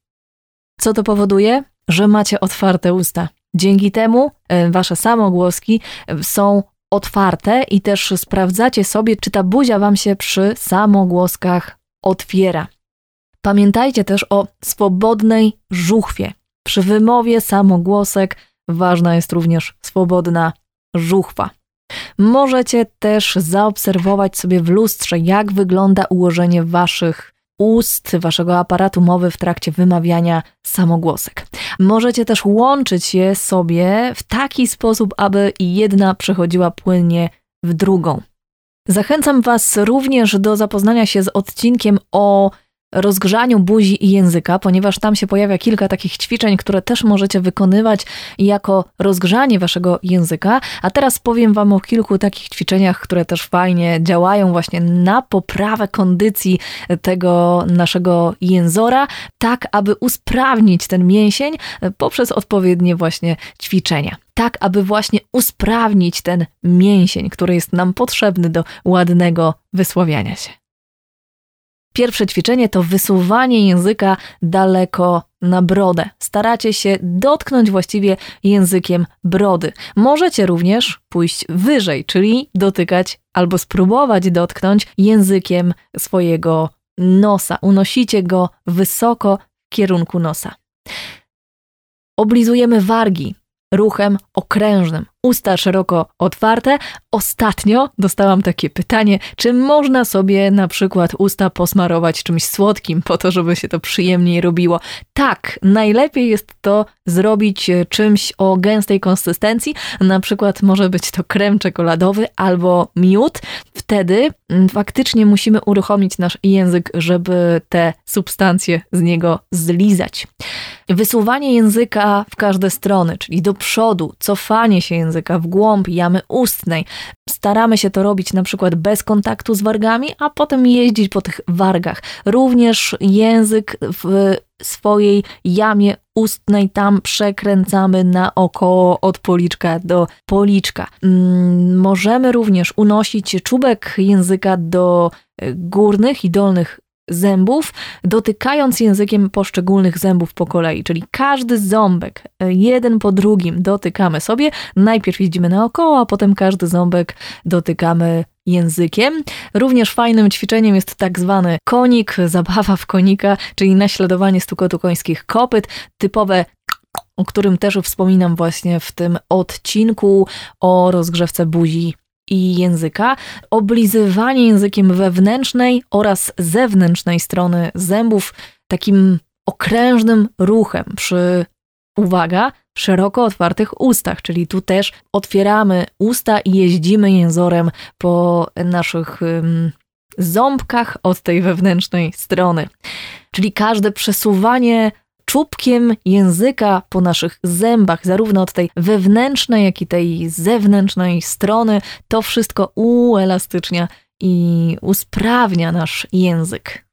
Co to powoduje? Że macie otwarte usta. Dzięki temu e, wasze samogłoski e, są otwarte i też sprawdzacie sobie, czy ta buzia wam się przy samogłoskach otwiera. Pamiętajcie też o swobodnej żuchwie. Przy wymowie samogłosek ważna jest również swobodna żuchwa. Możecie też zaobserwować sobie w lustrze, jak wygląda ułożenie waszych ust, waszego aparatu mowy w trakcie wymawiania samogłosek. Możecie też łączyć je sobie w taki sposób, aby jedna przechodziła płynnie w drugą. Zachęcam Was również do zapoznania się z odcinkiem o rozgrzaniu buzi i języka, ponieważ tam się pojawia kilka takich ćwiczeń, które też możecie wykonywać jako rozgrzanie waszego języka. A teraz powiem wam o kilku takich ćwiczeniach, które też fajnie działają właśnie na poprawę kondycji tego naszego jęzora, tak aby usprawnić ten mięsień poprzez odpowiednie właśnie ćwiczenia tak aby właśnie usprawnić ten mięsień, który jest nam potrzebny do ładnego wysławiania się. Pierwsze ćwiczenie to wysuwanie języka daleko na brodę. Staracie się dotknąć właściwie językiem brody. Możecie również pójść wyżej, czyli dotykać albo spróbować dotknąć językiem swojego nosa. Unosicie go wysoko w kierunku nosa. Oblizujemy wargi, ruchem okrężnym. Usta szeroko otwarte. Ostatnio dostałam takie pytanie, czy można sobie na przykład usta posmarować czymś słodkim po to, żeby się to przyjemniej robiło. Tak, najlepiej jest to zrobić e, czymś o gęstej konsystencji, na przykład może być to krem czekoladowy albo miód. Wtedy mm, faktycznie musimy uruchomić nasz język, żeby te substancje z niego zlizać. Wysuwanie języka w każde strony, czyli do przodu, cofanie się języka w głąb jamy ustnej. Staramy się to robić na przykład bez kontaktu z wargami, a potem jeździć po tych wargach. Również język w swojej jamie ustnej tam przekręcamy naokoło od policzka do policzka. Mm, możemy również unosić czubek języka do górnych i dolnych zębów, dotykając językiem poszczególnych zębów po kolei, czyli każdy ząbek, e, jeden po drugim dotykamy sobie. Najpierw jeździmy naokoło, a potem każdy ząbek dotykamy językiem. Również fajnym ćwiczeniem jest tak zwany konik, zabawa w konika, czyli naśladowanie stukotu końskich kopyt, typowe o którym też wspominam właśnie w tym odcinku o rozgrzewce buzi i języka, oblizywanie językiem wewnętrznej oraz zewnętrznej strony zębów takim okrężnym ruchem przy, uwaga, szeroko otwartych ustach, czyli tu też otwieramy usta i jeździmy jęzorem po naszych um, ząbkach od tej wewnętrznej strony. Czyli każde przesuwanie czubkiem języka po naszych zębach, zarówno od tej wewnętrznej, jak i tej zewnętrznej strony, to wszystko uelastycznia i usprawnia nasz język.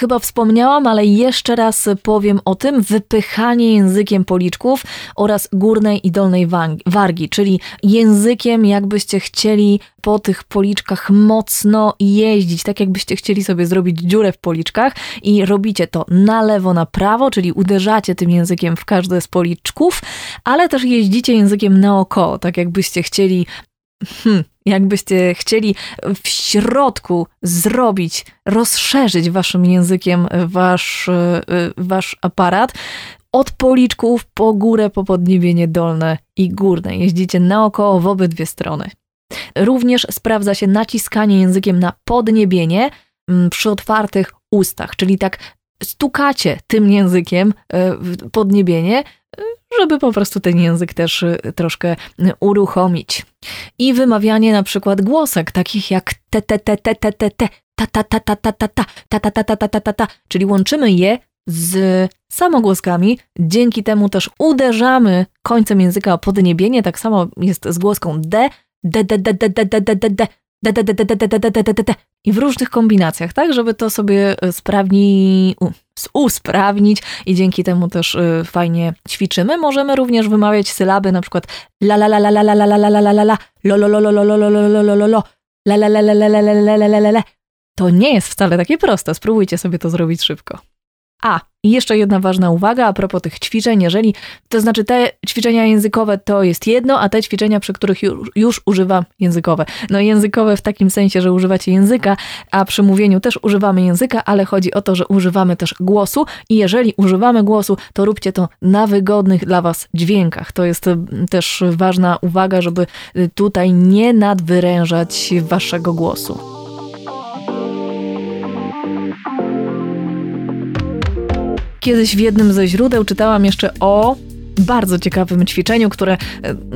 Chyba wspomniałam, ale jeszcze raz powiem o tym. Wypychanie językiem policzków oraz górnej i dolnej wargi, czyli językiem jakbyście chcieli po tych policzkach mocno jeździć, tak jakbyście chcieli sobie zrobić dziurę w policzkach i robicie to na lewo, na prawo, czyli uderzacie tym językiem w każde z policzków, ale też jeździcie językiem naokoło, tak jakbyście chcieli hmm, jakbyście chcieli w środku zrobić, rozszerzyć waszym językiem wasz, e, wasz aparat, od policzków po górę, po podniebienie dolne i górne. Jeździcie naokoło w obydwie strony. Również sprawdza się naciskanie językiem na podniebienie mm, przy otwartych ustach, czyli tak stukacie tym językiem e, podniebienie, e, żeby po prostu ten język też e, troszkę uruchomić. I wymawianie na przykład głosek, takich jak te, te, te, te, te, te, te, ta, ta, ta, ta, ta, ta, ta, ta, ta, ta, ta, ta, ta, ta, ta, czyli łączymy je z samogłoskami. Dzięki temu też uderzamy końcem języka o podniebienie. Tak samo jest z głoską D, D, D, D, D, D, D, D, D, I w różnych kombinacjach, tak, żeby to sobie sprawni, usprawnić i dzięki temu też fajnie ćwiczymy. Możemy również wymawiać sylaby, na przykład la la la la la la la la la la la la lo lo lo lo lo lo lo lo lo lo lo la la la la la la la la la la la To nie jest wcale takie proste, spróbujcie sobie to zrobić szybko. A, i jeszcze jedna ważna uwaga a propos tych ćwiczeń, jeżeli, to znaczy te ćwiczenia językowe to jest jedno, a te ćwiczenia, przy których już, już używam językowe. No językowe w takim sensie, że używacie języka, a przy mówieniu też używamy języka, ale chodzi o to, że używamy też głosu i jeżeli używamy głosu, to róbcie to na wygodnych dla Was dźwiękach. To jest też ważna uwaga, żeby tutaj nie nadwyrężać Waszego głosu. Kiedyś w jednym ze źródeł czytałam jeszcze o bardzo ciekawym ćwiczeniu, które e,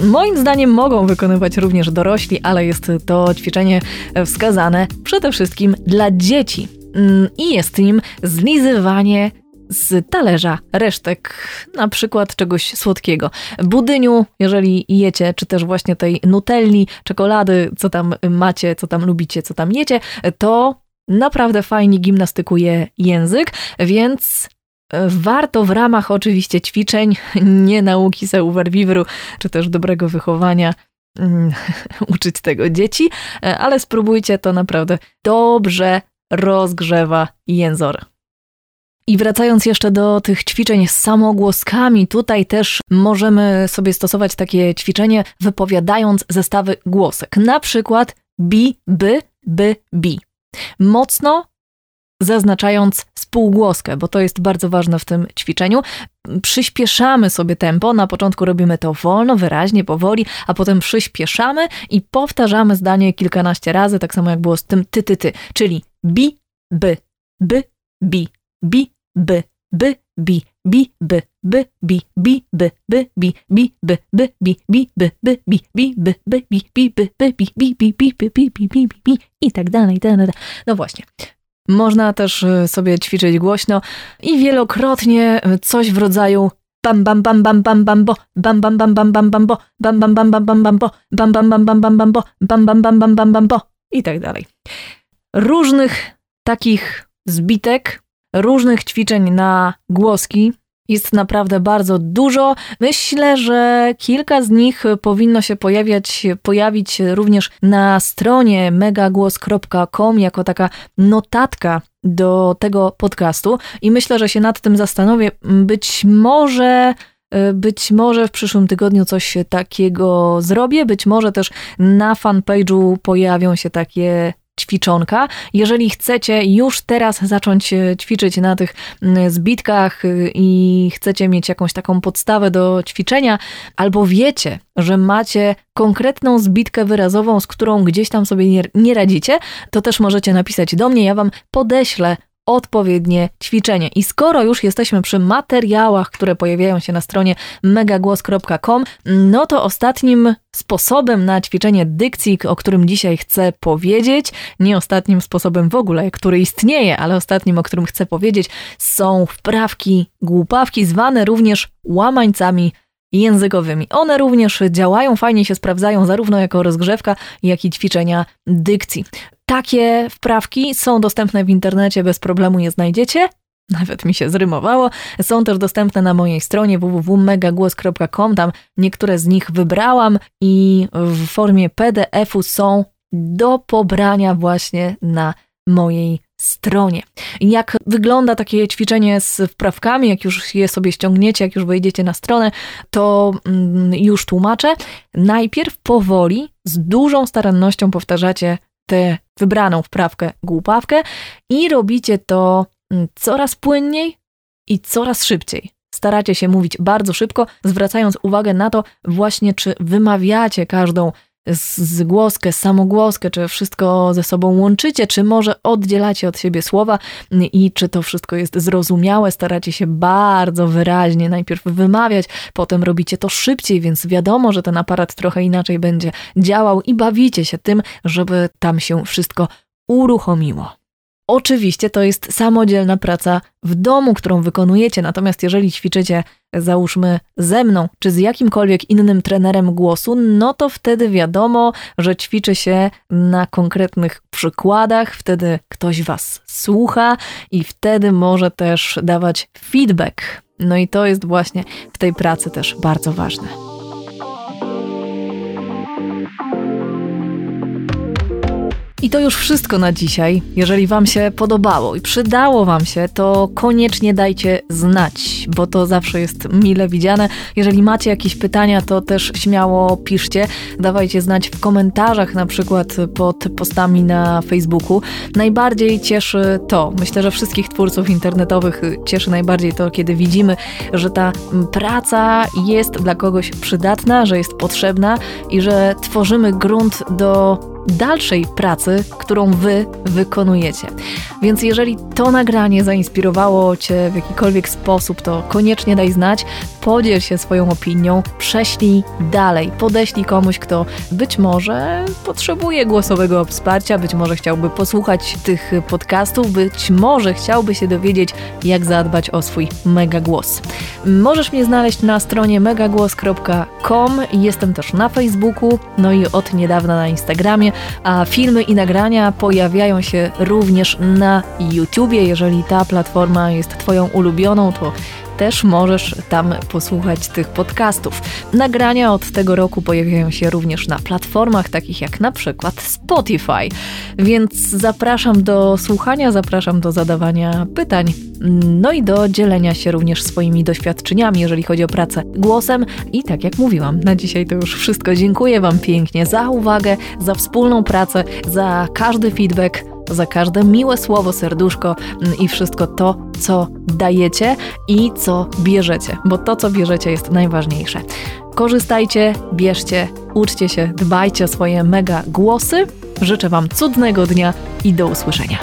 moim zdaniem mogą wykonywać również dorośli, ale jest to ćwiczenie wskazane przede wszystkim dla dzieci. Mm, I jest nim zlizywanie z talerza resztek, na przykład czegoś słodkiego. Budyniu, jeżeli jecie, czy też właśnie tej nutelli, czekolady, co tam macie, co tam lubicie, co tam jecie, to naprawdę fajnie gimnastykuje język, więc Warto w ramach oczywiście ćwiczeń, nie nauki savoir czy też dobrego wychowania, mm, uczyć tego dzieci, ale spróbujcie to naprawdę dobrze rozgrzewa jęzor. I wracając jeszcze do tych ćwiczeń z samogłoskami, tutaj też możemy sobie stosować takie ćwiczenie wypowiadając zestawy głosek. Na przykład bi, by, by, bi. Mocno zaznaczając spółgłoskę, bo to jest bardzo ważne w tym ćwiczeniu. Przyspieszamy sobie tempo, na początku robimy to wolno, wyraźnie, powoli, a potem przyspieszamy i powtarzamy zdanie kilkanaście razy, tak samo jak było z tym ty, ty, ty, czyli bi, by, by, bi, bi, by, by, bi, bi, by, by, bi, bi, by, by, bi, bi, by, by, bi, bi, by, by, bi, bi, by, by, bi, bi, by, by, bi, bi, bi, bi, bi, bi, bi, bi, bi, i tak dalej, i tak dalej. No właśnie. Można też y, sobie ćwiczyć głośno i wielokrotnie coś w rodzaju bam bam bam bam bam bam bo bam bam bam bam bam bam bo bam bam bam bam bam bam bo bam bam bam bam bam bam bo bam bam bam bam bam bam bo i tak dalej. Różnych takich zbitek, różnych ćwiczeń na głoski jest naprawdę bardzo dużo. Myślę, że kilka z nich powinno się pojawiać, pojawić również na stronie megagłos.com jako taka notatka do tego podcastu i myślę, że się nad tym zastanowię. Być może być może w przyszłym tygodniu coś takiego zrobię, być może też na fanpage'u pojawią się takie ćwiczonka. Jeżeli chcecie już teraz zacząć e, ćwiczyć na tych zbitkach y, i chcecie mieć jakąś taką podstawę do ćwiczenia, albo wiecie, że macie konkretną zbitkę wyrazową, z którą gdzieś tam sobie nie radzicie, to też możecie napisać do mnie, ja wam podeślę odpowiednie ćwiczenie. I skoro już jesteśmy przy materiałach, które pojawiają się na stronie megagłos.com, no to ostatnim sposobem na ćwiczenie dykcji, o którym dzisiaj chcę powiedzieć, nie ostatnim sposobem w ogóle, który istnieje, ale ostatnim, o którym chcę powiedzieć, są wprawki, głupawki, zwane również łamańcami językowymi. One również działają, fajnie się sprawdzają zarówno jako rozgrzewka, jak i ćwiczenia dykcji. Takie wprawki są dostępne w internecie, bez problemu je znajdziecie. Nawet mi się zrymowało. Są też dostępne na mojej stronie www.megagłos.com. Tam niektóre z nich wybrałam i w formie PDF-u są do pobrania właśnie na mojej stronie. Jak wygląda takie ćwiczenie z wprawkami, jak już je sobie ściągniecie, jak już wejdziecie na stronę, to mm, już tłumaczę. Najpierw powoli, z dużą starannością powtarzacie tę wybraną wprawkę, głupawkę i robicie to mm, coraz płynniej i coraz szybciej. Staracie się mówić bardzo szybko, zwracając uwagę na to właśnie, czy wymawiacie każdą zgłoskę, samogłoskę, czy wszystko ze sobą łączycie, czy może oddzielacie od siebie słowa i czy to wszystko jest zrozumiałe. Staracie się bardzo wyraźnie najpierw wymawiać, potem robicie to szybciej, więc wiadomo, że ten aparat trochę inaczej będzie działał i bawicie się tym, żeby tam się wszystko uruchomiło. Oczywiście to jest samodzielna praca w domu, którą wykonujecie, natomiast jeżeli ćwiczycie, załóżmy, ze mną czy z jakimkolwiek innym trenerem głosu, no to wtedy wiadomo, że ćwiczy się na konkretnych przykładach, wtedy ktoś was słucha i wtedy może też dawać feedback. No i to jest właśnie w tej pracy też bardzo ważne. I to już wszystko na dzisiaj. Jeżeli Wam się podobało i przydało Wam się, to koniecznie dajcie znać, bo to zawsze jest mile widziane. Jeżeli macie jakieś pytania, to też śmiało piszcie. Dawajcie znać w komentarzach, na przykład pod postami na Facebooku. Najbardziej cieszy to, myślę, że wszystkich twórców internetowych cieszy najbardziej to, kiedy widzimy, że ta praca jest dla kogoś przydatna, że jest potrzebna i że tworzymy grunt do dalszej pracy, którą Wy wykonujecie. Więc jeżeli to nagranie zainspirowało Cię w jakikolwiek sposób, to koniecznie daj znać, podziel się swoją opinią, prześlij dalej, podeślij komuś, kto być może potrzebuje głosowego wsparcia, być może chciałby posłuchać tych podcastów, być może chciałby się dowiedzieć, jak zadbać o swój mega głos. Możesz mnie znaleźć na stronie megagłos.com, jestem też na Facebooku, no i od niedawna na Instagramie a filmy i nagrania pojawiają się również na YouTubie. Jeżeli ta platforma jest Twoją ulubioną, to też możesz tam posłuchać tych podcastów. Nagrania od tego roku pojawiają się również na platformach takich jak na przykład Spotify. Więc zapraszam do słuchania, zapraszam do zadawania pytań, no i do dzielenia się również swoimi doświadczeniami, jeżeli chodzi o pracę głosem. I tak jak mówiłam, na dzisiaj to już wszystko. Dziękuję Wam pięknie za uwagę, za wspólną pracę, za każdy feedback za każde miłe słowo, serduszko mm, i wszystko to, co dajecie i co bierzecie, bo to, co bierzecie, jest najważniejsze. Korzystajcie, bierzcie, uczcie się, dbajcie o swoje mega głosy. Życzę Wam cudnego dnia i do usłyszenia.